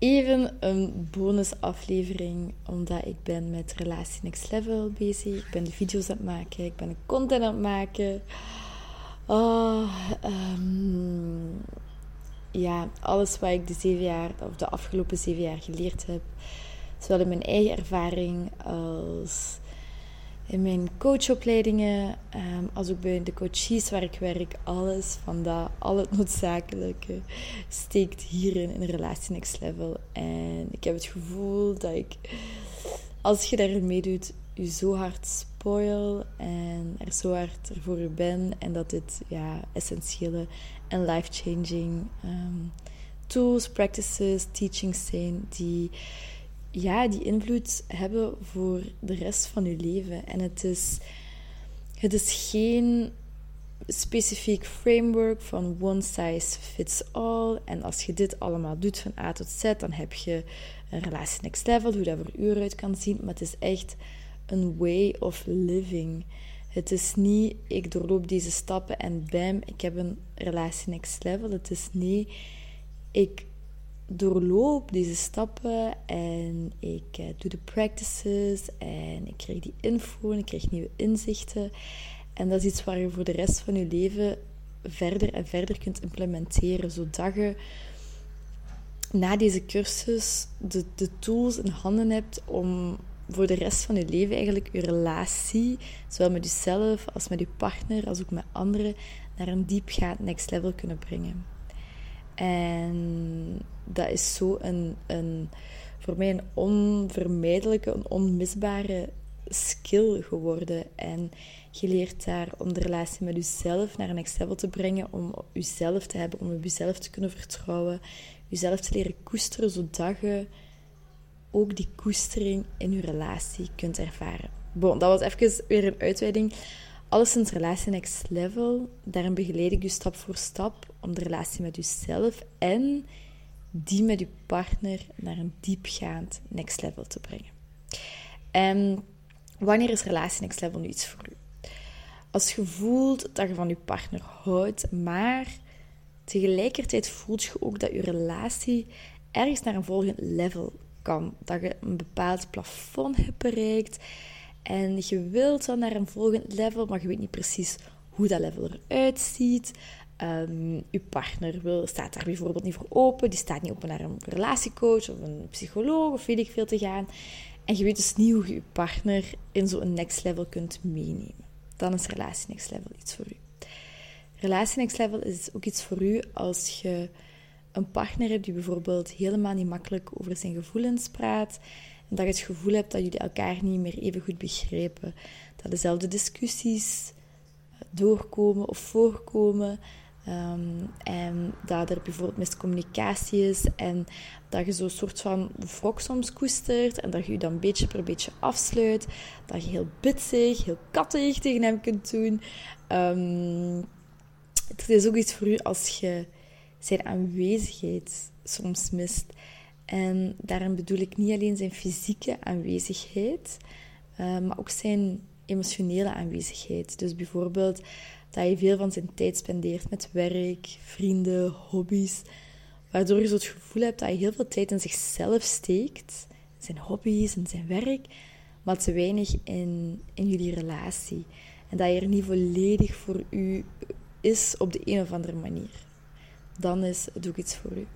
Even een bonusaflevering, omdat ik ben met Relatie Next Level bezig. Ik ben de video's aan het maken, ik ben de content aan het maken. Oh, ja, alles wat ik de, zeven jaar, of de afgelopen zeven jaar geleerd heb, zowel in mijn eigen ervaring als in mijn coachopleidingen, um, als ook bij de coaches waar ik werk, alles van dat, al het noodzakelijke steekt hierin in Relatie Next Level. En ik heb het gevoel dat ik, als je daarin meedoet, je zo hard spoil en er zo hard voor je ben. En dat dit ja, essentiële en life-changing um, tools, practices, teachings zijn die ja, die invloed hebben voor de rest van je leven. En het is, het is geen specifiek framework van one size fits all. En als je dit allemaal doet van A tot Z, dan heb je een relatie next level, hoe dat voor u eruit kan zien. Maar het is echt een way of living. Het is niet, ik doorloop deze stappen en bam, ik heb een relatie next level. Het is nee, ik doorloop deze stappen en ik uh, doe de practices en ik krijg die info en ik krijg nieuwe inzichten. En dat is iets waar je voor de rest van je leven verder en verder kunt implementeren, zodat je na deze cursus de, de tools in handen hebt om voor de rest van je leven eigenlijk je relatie, zowel met jezelf als met je partner, als ook met anderen, naar een diepgaand next level kunnen brengen. En dat is zo een, een, voor mij een onvermijdelijke, een onmisbare skill geworden. En je leert daar om de relatie met jezelf naar een next te brengen, om jezelf te hebben, om op jezelf te kunnen vertrouwen, jezelf te leren koesteren, zodat je ook die koestering in je relatie kunt ervaren. Bon, dat was even weer een uitweiding. Alleszins relatie next level, daarin begeleid ik je stap voor stap om de relatie met jezelf en die met je partner naar een diepgaand next level te brengen. En wanneer is relatie next level nu iets voor u? Als je voelt dat je van je partner houdt, maar tegelijkertijd voelt je ook dat je relatie ergens naar een volgend level kan. Dat je een bepaald plafond hebt bereikt en je wilt dan naar een volgend level, maar je weet niet precies hoe dat level eruit ziet. Um, je partner wil, staat daar bijvoorbeeld niet voor open. Die staat niet open naar een relatiecoach of een psycholoog of weet ik veel te gaan. En je weet dus niet hoe je je partner in zo'n next level kunt meenemen. Dan is relatie next level iets voor u. Relatie next level is ook iets voor u als je een partner hebt die bijvoorbeeld helemaal niet makkelijk over zijn gevoelens praat. Dat je het gevoel hebt dat jullie elkaar niet meer even goed begrijpen. Dat dezelfde discussies doorkomen of voorkomen. Ehm, en dat er bijvoorbeeld miscommunicatie is en dat je zo'n soort van wrok soms koestert en dat je je dan beetje per beetje afsluit. Dat je heel bitsig, heel kattig tegen hem kunt doen. Um, het is ook iets voor u als je zijn aanwezigheid soms mist. En daarin bedoel ik niet alleen zijn fysieke aanwezigheid, uh, maar ook zijn emotionele aanwezigheid. Dus bijvoorbeeld dat je veel van zijn tijd spendeert met werk, vrienden, hobby's. Waardoor je zo het gevoel hebt dat je heel veel tijd in zichzelf steekt, zijn hobby's, in zijn werk, maar te weinig in, in jullie relatie. En dat je er niet volledig voor u is op de een of andere manier. Dan is het ook iets voor u.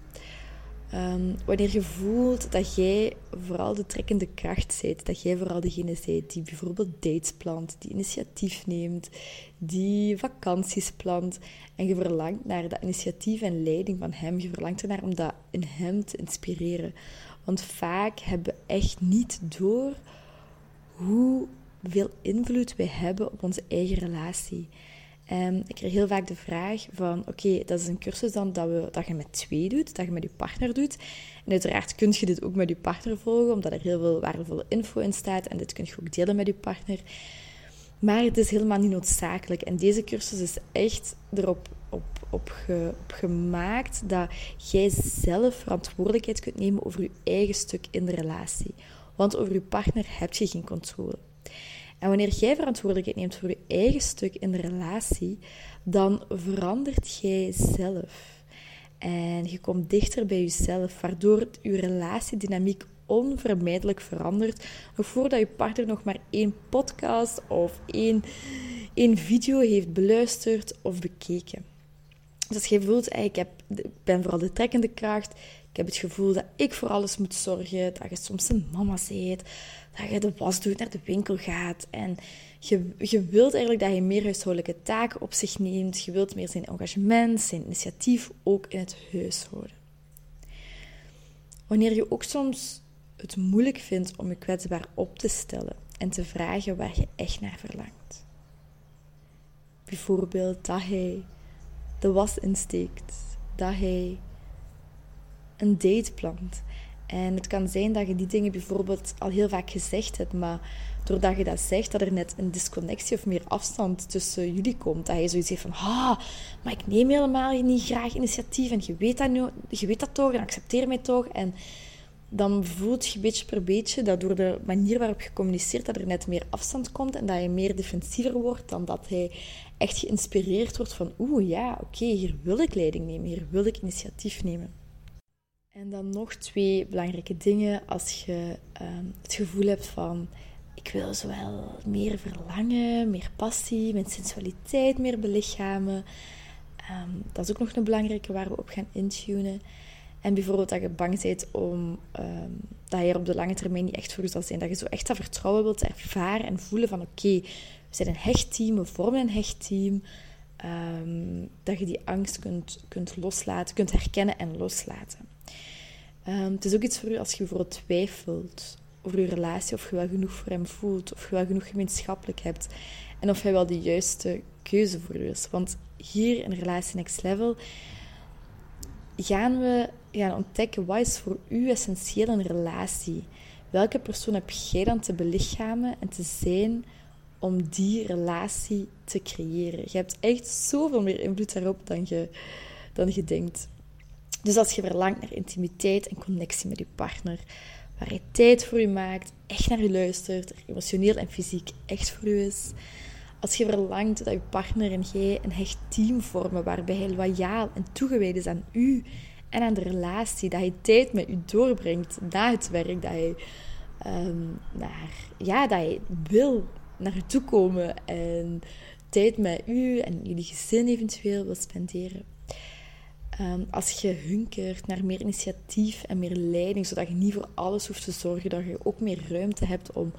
Um, wanneer je voelt dat jij vooral de trekkende kracht bent, dat jij vooral degene bent die bijvoorbeeld dates plant, die initiatief neemt, die vakanties plant en je verlangt naar dat initiatief en leiding van hem, je verlangt ernaar om dat in hem te inspireren. Want vaak hebben we echt niet door hoeveel invloed wij hebben op onze eigen relatie. Um, ik krijg heel vaak de vraag van, oké, dat is een cursus dan dat, we, dat je met twee doet, dat je met je partner doet. En uiteraard kun je dit ook met je partner volgen, omdat er heel veel waardevolle info in staat. En dit kun je ook delen met je partner. Maar het is helemaal niet noodzakelijk. En deze cursus is echt erop op, op, op gemaakt dat jij zelf verantwoordelijkheid kunt nemen over je eigen stuk in de relatie. Want over je partner heb je geen controle. En wanneer jij verantwoordelijkheid neemt voor je eigen stuk in de relatie, dan verandert jij zelf. En je komt dichter bij jezelf, waardoor je relatiedynamiek onvermijdelijk verandert. Nog voordat je partner nog maar één podcast of één, één video heeft beluisterd of bekeken. Dus als je voelt, ik, heb, ik ben vooral de trekkende kracht, ik heb het gevoel dat ik voor alles moet zorgen, dat je soms een mama bent, dat je de was doet, naar de winkel gaat. En je, je wilt eigenlijk dat hij meer huishoudelijke taken op zich neemt. Je wilt meer zijn engagement, zijn initiatief ook in het huishouden. Wanneer je ook soms het moeilijk vindt om je kwetsbaar op te stellen en te vragen waar je echt naar verlangt. Bijvoorbeeld dat hij de was insteekt, dat hij een date plant. En het kan zijn dat je die dingen bijvoorbeeld al heel vaak gezegd hebt, maar doordat je dat zegt, dat er net een disconnectie of meer afstand tussen jullie komt. Dat je zoiets heeft van, ah, maar ik neem helemaal niet graag initiatief en je weet dat, nu, je weet dat toch en accepteer mij toch. En dan voelt je beetje per beetje dat door de manier waarop je communiceert, dat er net meer afstand komt en dat je meer defensiever wordt dan dat hij echt geïnspireerd wordt van, oeh ja, oké, hier wil ik leiding nemen, hier wil ik initiatief nemen. En dan nog twee belangrijke dingen als je ehm, het gevoel hebt van, ik wil zowel meer verlangen, meer passie, mijn sensualiteit meer belichamen. Ehm, dat is ook nog een belangrijke waar we op gaan intunen. En bijvoorbeeld dat je bang bent om um, dat je er op de lange termijn niet echt voor zal zijn. Dat je zo echt dat vertrouwen wilt ervaren en voelen van oké, we zijn een hecht team, we vormen een hecht team. Um, dat je die angst kunt, kunt loslaten, kunt herkennen en loslaten. Um, het is ook iets voor u als je bijvoorbeeld twijfelt over je relatie, of je wel genoeg voor hem voelt, of je wel genoeg gemeenschappelijk hebt en of hij wel de juiste keuze voor u is. Want hier in Relatie Next Level gaan we gaan ontdekken wat is voor u essentieel in een relatie. Welke persoon heb jij dan te belichamen en te zijn om die relatie te creëren? Je hebt echt zoveel meer invloed daarop dan je, dan je denkt. Dus als je verlangt naar intimiteit en connectie met je partner, waar hij tijd voor je maakt, echt naar je luistert, er emotioneel en fysiek echt voor u is. Als je verlangt dat je partner en jij een hecht team vormen waarbij hij loyaal en toegewijd is aan u en aan de relatie, dat hij tijd met u doorbrengt na het werk, dat hij, um, naar, ja, dat hij wil naar u toe komen en tijd met u en jullie gezin eventueel wil spenderen. Ehm, als je hunkert naar meer initiatief en meer leiding, zodat je niet voor alles hoeft te zorgen, dat je ook meer ruimte hebt om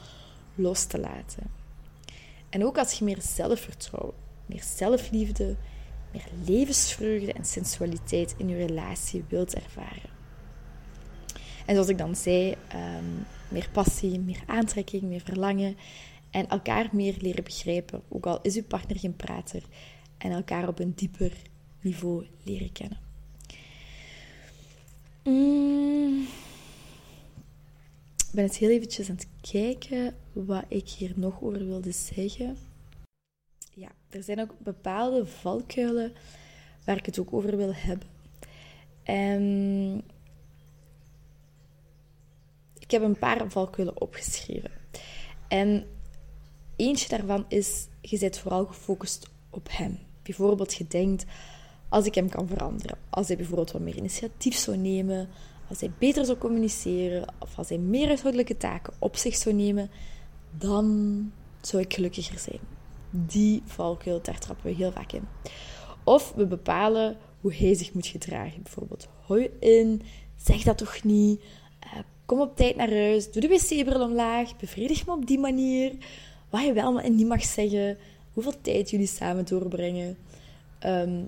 los te laten. En ook als je meer zelfvertrouwen, meer zelfliefde, meer levensvreugde en sensualiteit in je relatie wilt ervaren. En zoals ik dan zei, ehm, meer passie, meer aantrekking, meer verlangen en elkaar meer leren begrijpen, ook al is uw partner geen prater, en elkaar op een dieper niveau leren kennen. Mm. Ik ben het heel eventjes aan het kijken wat ik hier nog over wilde zeggen. Ja, er zijn ook bepaalde valkuilen waar ik het ook over wil hebben. En ik heb een paar valkuilen opgeschreven. En eentje daarvan is, je bent vooral gefocust op hem. Bijvoorbeeld, je denkt, als ik hem kan veranderen. Als hij bijvoorbeeld wat meer initiatief zou nemen, als hij beter zou communiceren, of als hij meer huishoudelijke taken op zich zou nemen, dan zou ik gelukkiger zijn. Die valkuil, daar trappen we heel vaak in. Of we bepalen hoe hij zich moet gedragen. Bijvoorbeeld, hou je in, zeg dat toch niet, uh, kom op tijd naar huis, doe de wc-bril omlaag, bevredig me op die manier, wat je wel en niet mag zeggen, hoeveel tijd jullie samen doorbrengen. Um,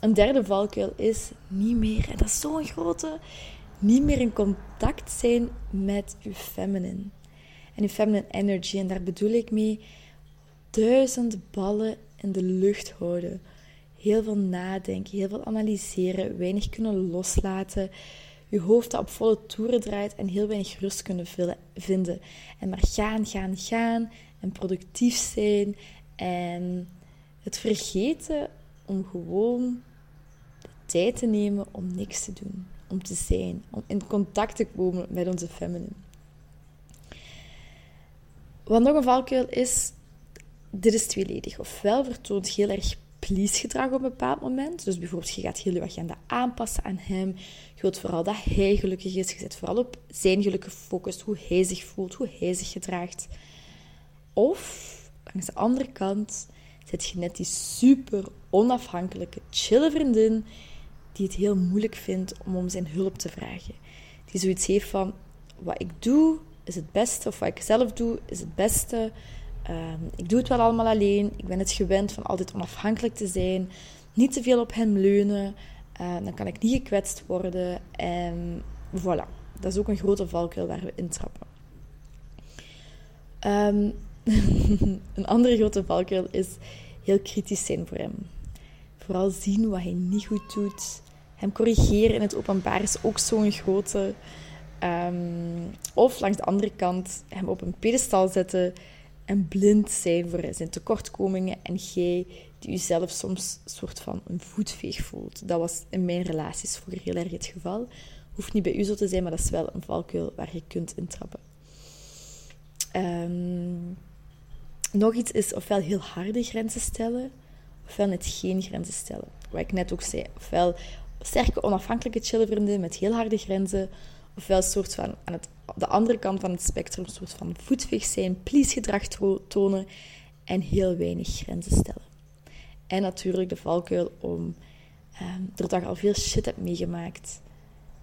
een derde valkuil is niet meer, en dat is zo'n grote, niet meer in contact zijn met je feminine. En je feminine energy. En daar bedoel ik mee duizend ballen in de lucht houden. Heel veel nadenken, heel veel analyseren, weinig kunnen loslaten. Je hoofd dat op volle toeren draait en heel weinig rust kunnen vinden. En maar gaan, gaan, gaan. En productief zijn en het vergeten om gewoon de tijd te nemen om niks te doen, om te zijn, om in contact te komen met onze feminine. Wat nog een valkuil is, dit is tweeledig. Ofwel vertoont heel erg please-gedrag op een bepaald moment. Dus bijvoorbeeld, je gaat heel je agenda aanpassen aan hem. Je wilt vooral dat hij gelukkig is. Je zet vooral op zijn geluk gefocust, hoe hij zich voelt, hoe hij zich gedraagt. Of, langs de andere kant, zit je net die super onafhankelijke, chille vriendin die het heel moeilijk vindt om om zijn hulp te vragen. Die zoiets heeft van, wat ik doe is het beste, of wat ik zelf doe is het beste. Ehm, ik doe het wel allemaal alleen. Ik ben het gewend van altijd onafhankelijk te zijn. Niet te veel op hem leunen. Uh, dan kan ik niet gekwetst worden. En voilà. Dat is ook een grote valkuil waar we intrappen. Um, een andere grote valkuil is heel kritisch zijn voor hem. Vooral zien wat hij niet goed doet. Hem corrigeren in het openbaar is ook zo'n grote. Um, of langs de andere kant hem op een pedestal zetten en blind zijn voor zijn tekortkomingen en jij die jezelf soms soort van een voetveeg voelt. Dat was in mijn relaties vroeger heel erg het geval. Hoeft niet bij u zo te zijn, maar dat is wel een valkuil waar je kunt intrappen. Um, nog iets is ofwel heel harde grenzen stellen, ofwel net geen grenzen stellen. Wat ik net ook zei. Ofwel sterke, onafhankelijke chille vrienden met heel harde grenzen, ofwel een soort van aan het, de andere kant van het spectrum, een soort van voetveeg zijn, please-gedrag tonen en heel weinig grenzen stellen. En natuurlijk de valkuil om, um, doordat je al veel shit hebt meegemaakt,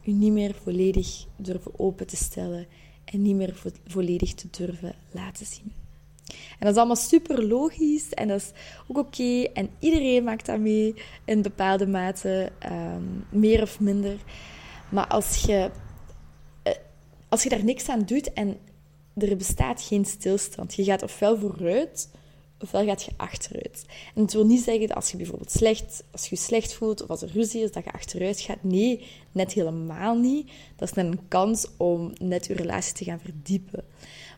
je niet meer volledig durven open te stellen en niet meer vo volledig te durven laten zien. En dat is allemaal super logisch en dat is ook oké. En iedereen maakt dat mee in bepaalde mate, ehm, meer of minder. Maar als je, eh, als je daar niks aan doet en er bestaat geen stilstand, je gaat ofwel vooruit ofwel gaat je achteruit. En het wil niet zeggen dat als je bijvoorbeeld slecht, als je, je slecht voelt of als er ruzie is, dat je achteruit gaat. Nee, net helemaal niet. Dat is net een kans om net je relatie te gaan verdiepen.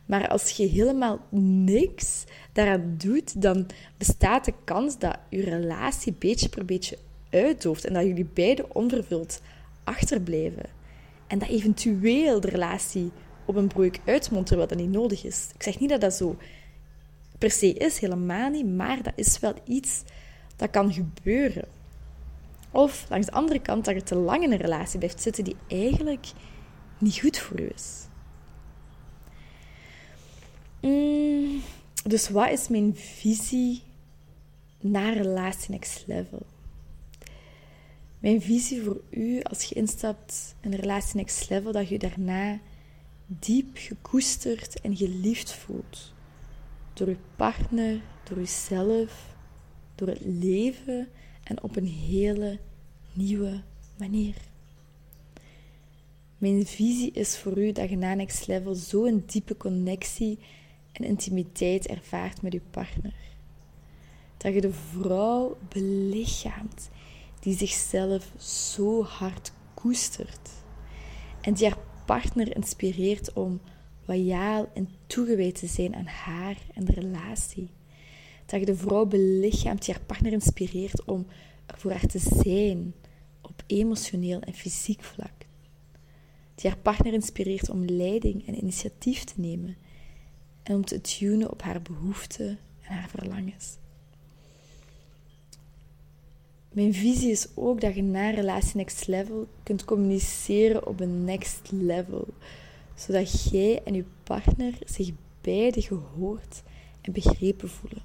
Maar als je helemaal niks daaraan doet, dan bestaat de kans dat je relatie beetje per beetje uitdooft en dat jullie beiden onvervuld achterblijven. En dat eventueel de relatie op een breuk uitmondt, terwijl dat niet nodig is. Ik zeg niet dat dat zo per se is, helemaal niet, maar dat is wel iets dat kan gebeuren. Of langs de andere kant dat je te lang in een relatie blijft zitten die eigenlijk niet goed voor je is. Mm, dus wat is mijn visie naar relatie next level? Mijn visie voor u als je instapt in relatie next level, dat je daarna diep gekoesterd en geliefd voelt. Door je partner, door jezelf, door het leven en op een hele nieuwe manier. Mijn visie is voor u dat je na next level zo'n diepe connectie en intimiteit ervaart met je partner. Dat je de vrouw belichaamt die zichzelf zo hard koestert. En die haar partner inspireert om loyaal en toegewijd te zijn aan haar en de relatie. Dat je de vrouw belichaamt die haar partner inspireert om er voor haar te zijn op emotioneel en fysiek vlak. Die haar partner inspireert om leiding en initiatief te nemen en om te tunen op haar behoeften en haar verlangens. Mijn visie is ook dat je na relatie next level kunt communiceren op een next level, zodat jij en je partner zich beide gehoord en begrepen voelen.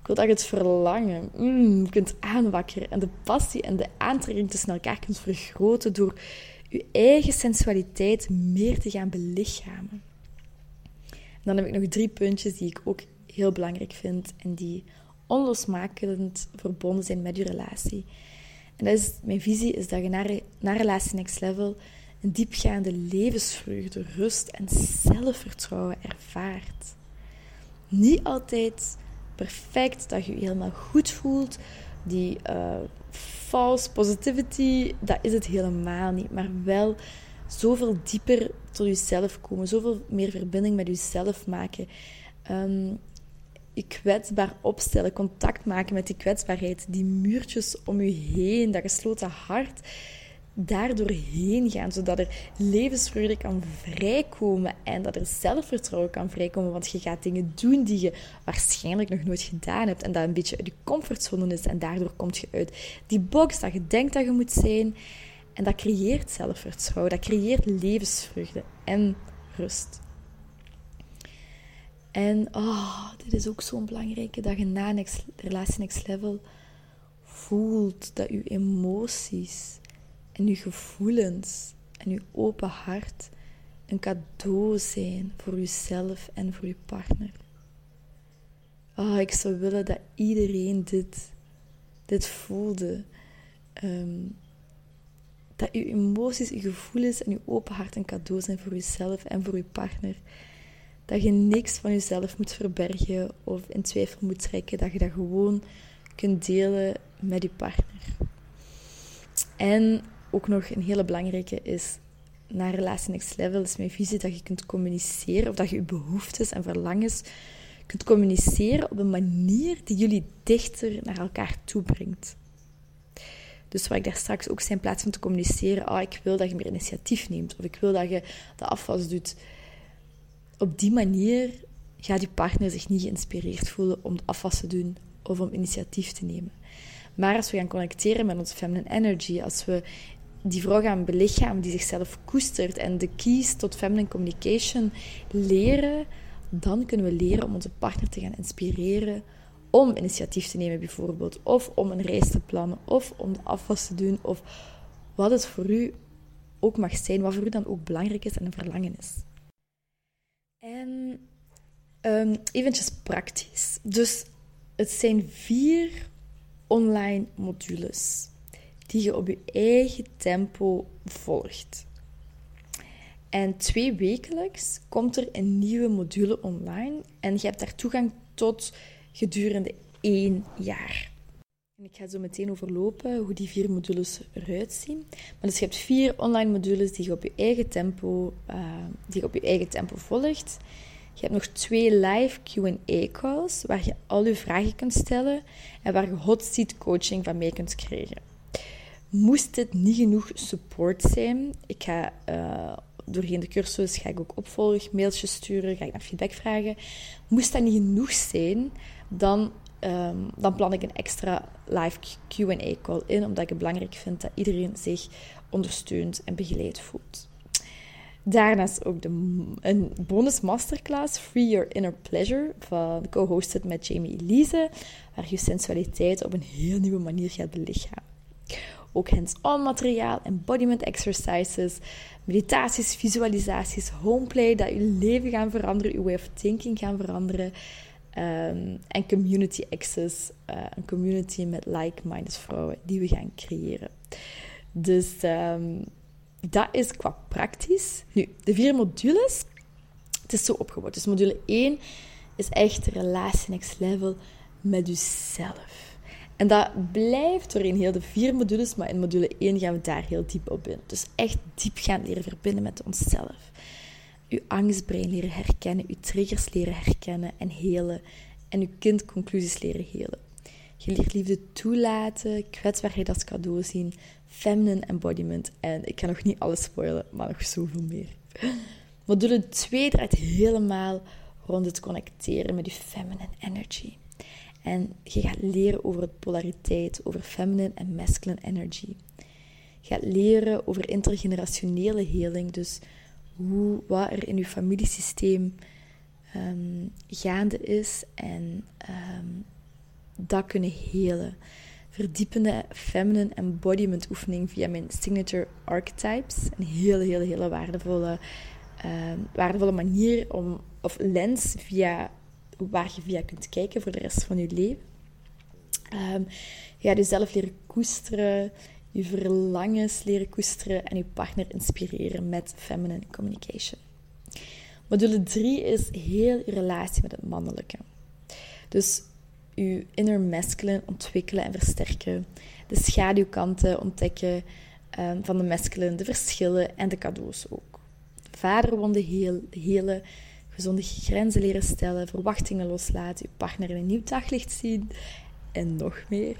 Ik wil dat je het verlangen mm, kunt aanwakkeren en de passie en de aantrekking tussen elkaar kunt vergroten door je eigen sensualiteit meer te gaan belichamen dan heb ik nog drie puntjes die ik ook heel belangrijk vind en die onlosmakend verbonden zijn met je relatie. En dat is, mijn visie is dat je naar, naar relatie next level een diepgaande levensvreugde, rust en zelfvertrouwen ervaart. Niet altijd perfect, dat je je helemaal goed voelt. Die uh, false positivity, dat is het helemaal niet. Maar wel zoveel dieper tot jezelf komen, zoveel meer verbinding met jezelf maken. Ehm, je kwetsbaar opstellen, contact maken met die kwetsbaarheid, die muurtjes om je heen, dat gesloten hart, daardoor heen gaan, zodat er levensvreugde kan vrijkomen en dat er zelfvertrouwen kan vrijkomen, want je gaat dingen doen die je waarschijnlijk nog nooit gedaan hebt en dat een beetje uit je comfortzone is en daardoor kom je uit die box dat je denkt dat je moet zijn en dat creëert zelfvertrouwen, dat creëert levensvreugde en rust. En oh, dit is ook zo'n belangrijke dat je na next, relatie next level voelt dat je emoties en je gevoelens en je open hart een cadeau zijn voor jezelf en voor je partner. Oh, ik zou willen dat iedereen dit, dit voelde. Ehm, dat je emoties, je gevoelens en je open hart een cadeau zijn voor jezelf en voor je partner. Dat je niks van jezelf moet verbergen of in twijfel moet trekken. Dat je dat gewoon kunt delen met je partner. En ook nog een hele belangrijke is, naar Relatie Next Level is mijn visie dat je kunt communiceren, of dat je je behoeftes en verlangens kunt communiceren op een manier die jullie dichter naar elkaar toe brengt. Dus wat ik daar straks ook zei, in plaats van te communiceren, oh, ik wil dat je meer initiatief neemt, of ik wil dat je de afwas doet. Op die manier gaat je partner zich niet geïnspireerd voelen om de afwas te doen of om initiatief te nemen. Maar als we gaan connecteren met onze feminine energy, als we die vrouw gaan belichamen die zichzelf koestert en de keys tot feminine communication leren, dan kunnen we leren om onze partner te gaan inspireren om initiatief te nemen bijvoorbeeld, of om een reis te plannen, of om de afwas te doen, of wat het voor u ook mag zijn, wat voor u dan ook belangrijk is en een verlangen is. En um, eventjes praktisch. Dus het zijn vier online modules die je op je eigen tempo volgt. En twee wekelijks komt er een nieuwe module online en je hebt daar toegang tot gedurende één jaar. En ik ga zo meteen overlopen hoe die vier modules eruit zien. Maar dus je hebt vier online modules die je op je eigen tempo, uh, die je op je eigen tempo volgt. Je hebt nog twee live Q&A-calls waar je al je vragen kunt stellen en waar je hot seat coaching van mee kunt krijgen. Moest dit niet genoeg support zijn, ik ga uh, doorheen de cursus ga ik ook opvolg, mailtjes sturen, ga ik naar feedback vragen. Moest dat niet genoeg zijn, dan, um, dan plan ik een extra live Q&A-call in, omdat ik het belangrijk vind dat iedereen zich ondersteund en begeleid voelt. Daarnaast ook de, een bonus masterclass, Free Your Inner Pleasure, van co-hosted met Jamie Elise, waar je sensualiteit op een heel nieuwe manier gaat belichamen. Ook hands-on materiaal, embodiment exercises, meditaties, visualisaties, homeplay, dat je leven gaan veranderen, je way of thinking gaan veranderen. Ehm, en community access, uh, een community met like-minded vrouwen die we gaan creëren. Dus um, dat is qua praktisch. Nu, de vier modules, het is zo opgebouwd. Dus module 1 is echt relatie next level met jezelf. En dat blijft doorheen heel de vier modules, maar in module 1 gaan we daar heel diep op in. Dus echt diep gaan leren verbinden met onszelf. Uw angstbrein leren herkennen, uw triggers leren herkennen en helen. En uw kind conclusies leren helen. Je leert liefde toelaten, kwetsbaarheid als cadeau zien, feminine embodiment. En ik ga nog niet alles spoilen, maar nog zoveel meer. Module 2 draait helemaal rond het connecteren met je feminine energy. En je gaat leren over polariteit, over feminine en masculine energy. Je gaat leren over intergenerationele heling, dus hoe, wat er in je familiesysteem um, gaande is en um, dat kunnen helen. Verdiepende feminine embodiment oefening via mijn signature archetypes. Een hele, hele, hele waardevolle, um, waardevolle manier om, of lens via waar je via kunt kijken voor de rest van je leven. Um, je gaat jezelf leren koesteren, je verlangens leren koesteren en je partner inspireren met feminine communication. Module 3 is heel je relatie met het mannelijke. Dus je inner masculine ontwikkelen en versterken. De schaduwkanten ontdekken um, van de masculine, de verschillen en de cadeaus ook. Vaderwonden heel, hele, gezonde grenzen leren stellen, verwachtingen loslaten, je partner in een nieuw daglicht zien en nog meer.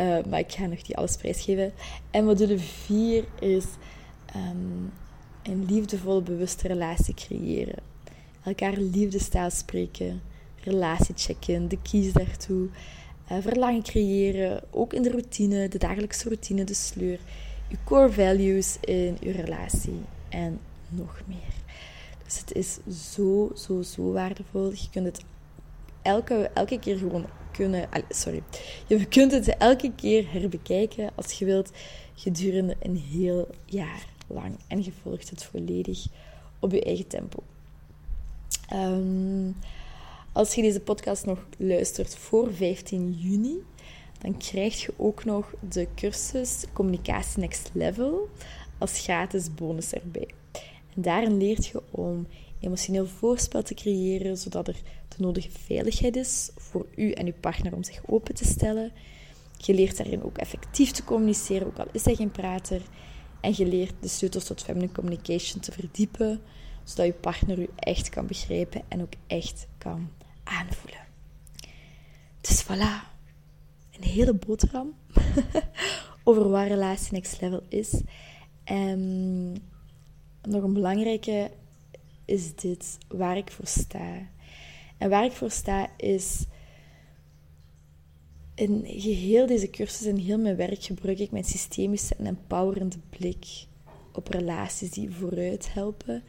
Uh, maar ik ga nog niet alles prijsgeven. En module 4 is um, een liefdevolle, bewuste relatie creëren. Elkaar liefdestaal spreken, relatie checken, de keys daartoe. Uh, verlangen creëren, ook in de routine, de dagelijkse routine, de sleur. Je core values in je relatie en nog meer. Dus het is zo, zo, zo waardevol. Je kunt het elke, elke keer gewoon kunnen... Sorry. Je kunt het elke keer herbekijken als je wilt gedurende een heel jaar lang. En je volgt het volledig op je eigen tempo. Um, als je deze podcast nog luistert voor 15 juni, dan krijg je ook nog de cursus Communicatie Next Level als gratis bonus erbij. En daarin leert je om emotioneel voorspel te creëren, zodat er de nodige veiligheid is voor u en uw partner om zich open te stellen. Je leert daarin ook effectief te communiceren, ook al is hij geen prater. En je leert de sleutels tot feminine communication te verdiepen, zodat je partner u echt kan begrijpen en ook echt kan aanvoelen. Dus voilà, een hele boterham over waar relatie next level is. En nog een belangrijke is dit, waar ik voor sta. En waar ik voor sta is in geheel deze cursus en heel mijn werk gebruik ik mijn systemische en empowerende blik op relaties die vooruit helpen.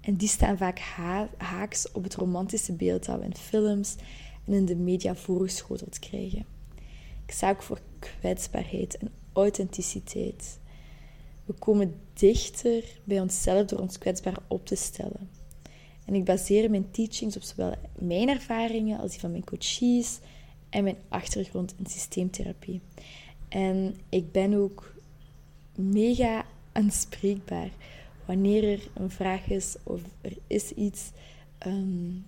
En die staan vaak haaks op het romantische beeld dat we in films en in de media voorgeschoteld krijgen. Ik sta ook voor kwetsbaarheid en authenticiteit. We komen dichter bij onszelf door ons kwetsbaar op te stellen. En ik baseer mijn teachings op zowel mijn ervaringen als die van mijn coaches en mijn achtergrond in systeemtherapie. En ik ben ook mega aanspreekbaar wanneer er een vraag is of er is iets. Um,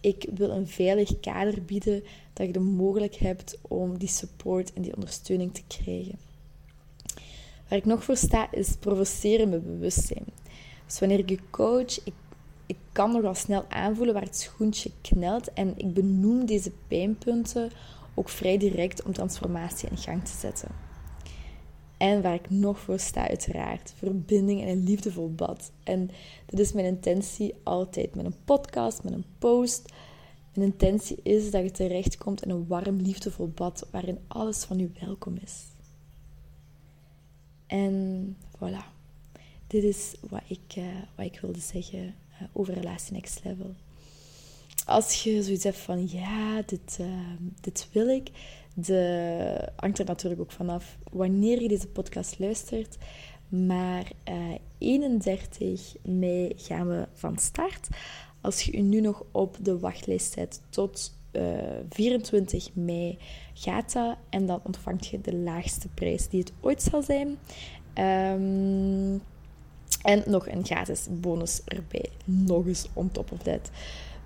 ik wil een veilig kader bieden dat je de mogelijkheid hebt om die support en die ondersteuning te krijgen. Waar ik nog voor sta is provoceren met bewustzijn. Dus wanneer ik je coach, ik, ik kan nogal snel aanvoelen waar het schoentje knelt en ik benoem deze pijnpunten ook vrij direct om transformatie in gang te zetten. En waar ik nog voor sta, uiteraard. Verbinding en een liefdevol bad. En dat is mijn intentie altijd. Met een podcast, met een post. Mijn intentie is dat je terechtkomt in een warm, liefdevol bad waarin alles van u welkom is. En voilà. Dit is wat ik, uh, wat ik wilde zeggen uh, over Relatie Next Level. Als je zoiets hebt van, ja, dit, uh, dit wil ik, de, hangt er natuurlijk ook vanaf wanneer je deze podcast luistert. Maar uh, 31 mei gaan we van start. Als je je nu nog op de wachtlijst zet tot uh, 24 mei gaat dat. En dan ontvangt je de laagste prijs die het ooit zal zijn. Um, en nog een gratis bonus erbij. Nog eens on top of that.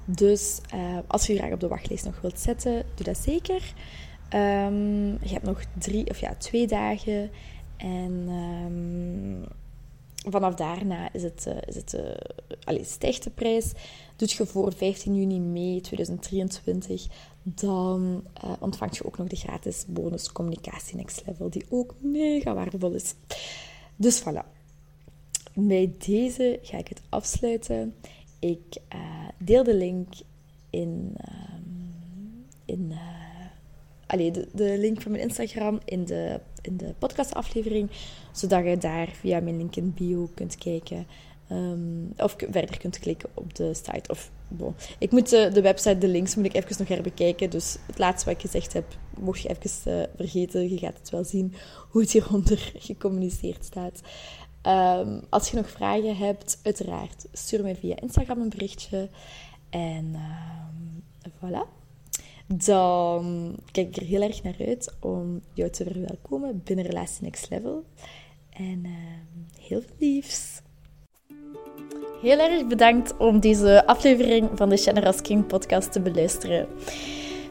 Dus uh, als je je graag op de wachtlijst nog wilt zetten, doe dat zeker. Um, je hebt nog drie of ja, twee dagen. En um, vanaf daarna is het, uh, is het uh, allez, stijgt de prijs. Doet je voor 15 juni mei 2023, dan uh, ontvangt je ook nog de gratis bonus Communicatie Next Level, die ook mega waardevol is. Dus voilà. Bij deze ga ik het afsluiten. Ik deel de link in, um, in de, link van mijn Instagram in de, in de podcastaflevering, zodat je daar via mijn link in bio kunt kijken. Um, of verder kunt klikken op de site. Of. Ik moet de, de, website, de links, moet ik even nog herbekijken. Dus het laatste wat ik gezegd heb, mocht je even uh, vergeten. Je gaat het wel zien hoe het hieronder gecommuniceerd staat. Um, als je nog vragen hebt, uiteraard, stuur mij via Instagram een berichtje. En um, voilà dan kijk ik er heel erg naar uit om jou te verwelkomen binnen Relatie Next Level. En uh, heel veel liefs. Heel erg bedankt om deze aflevering van de Generous King podcast te beluisteren.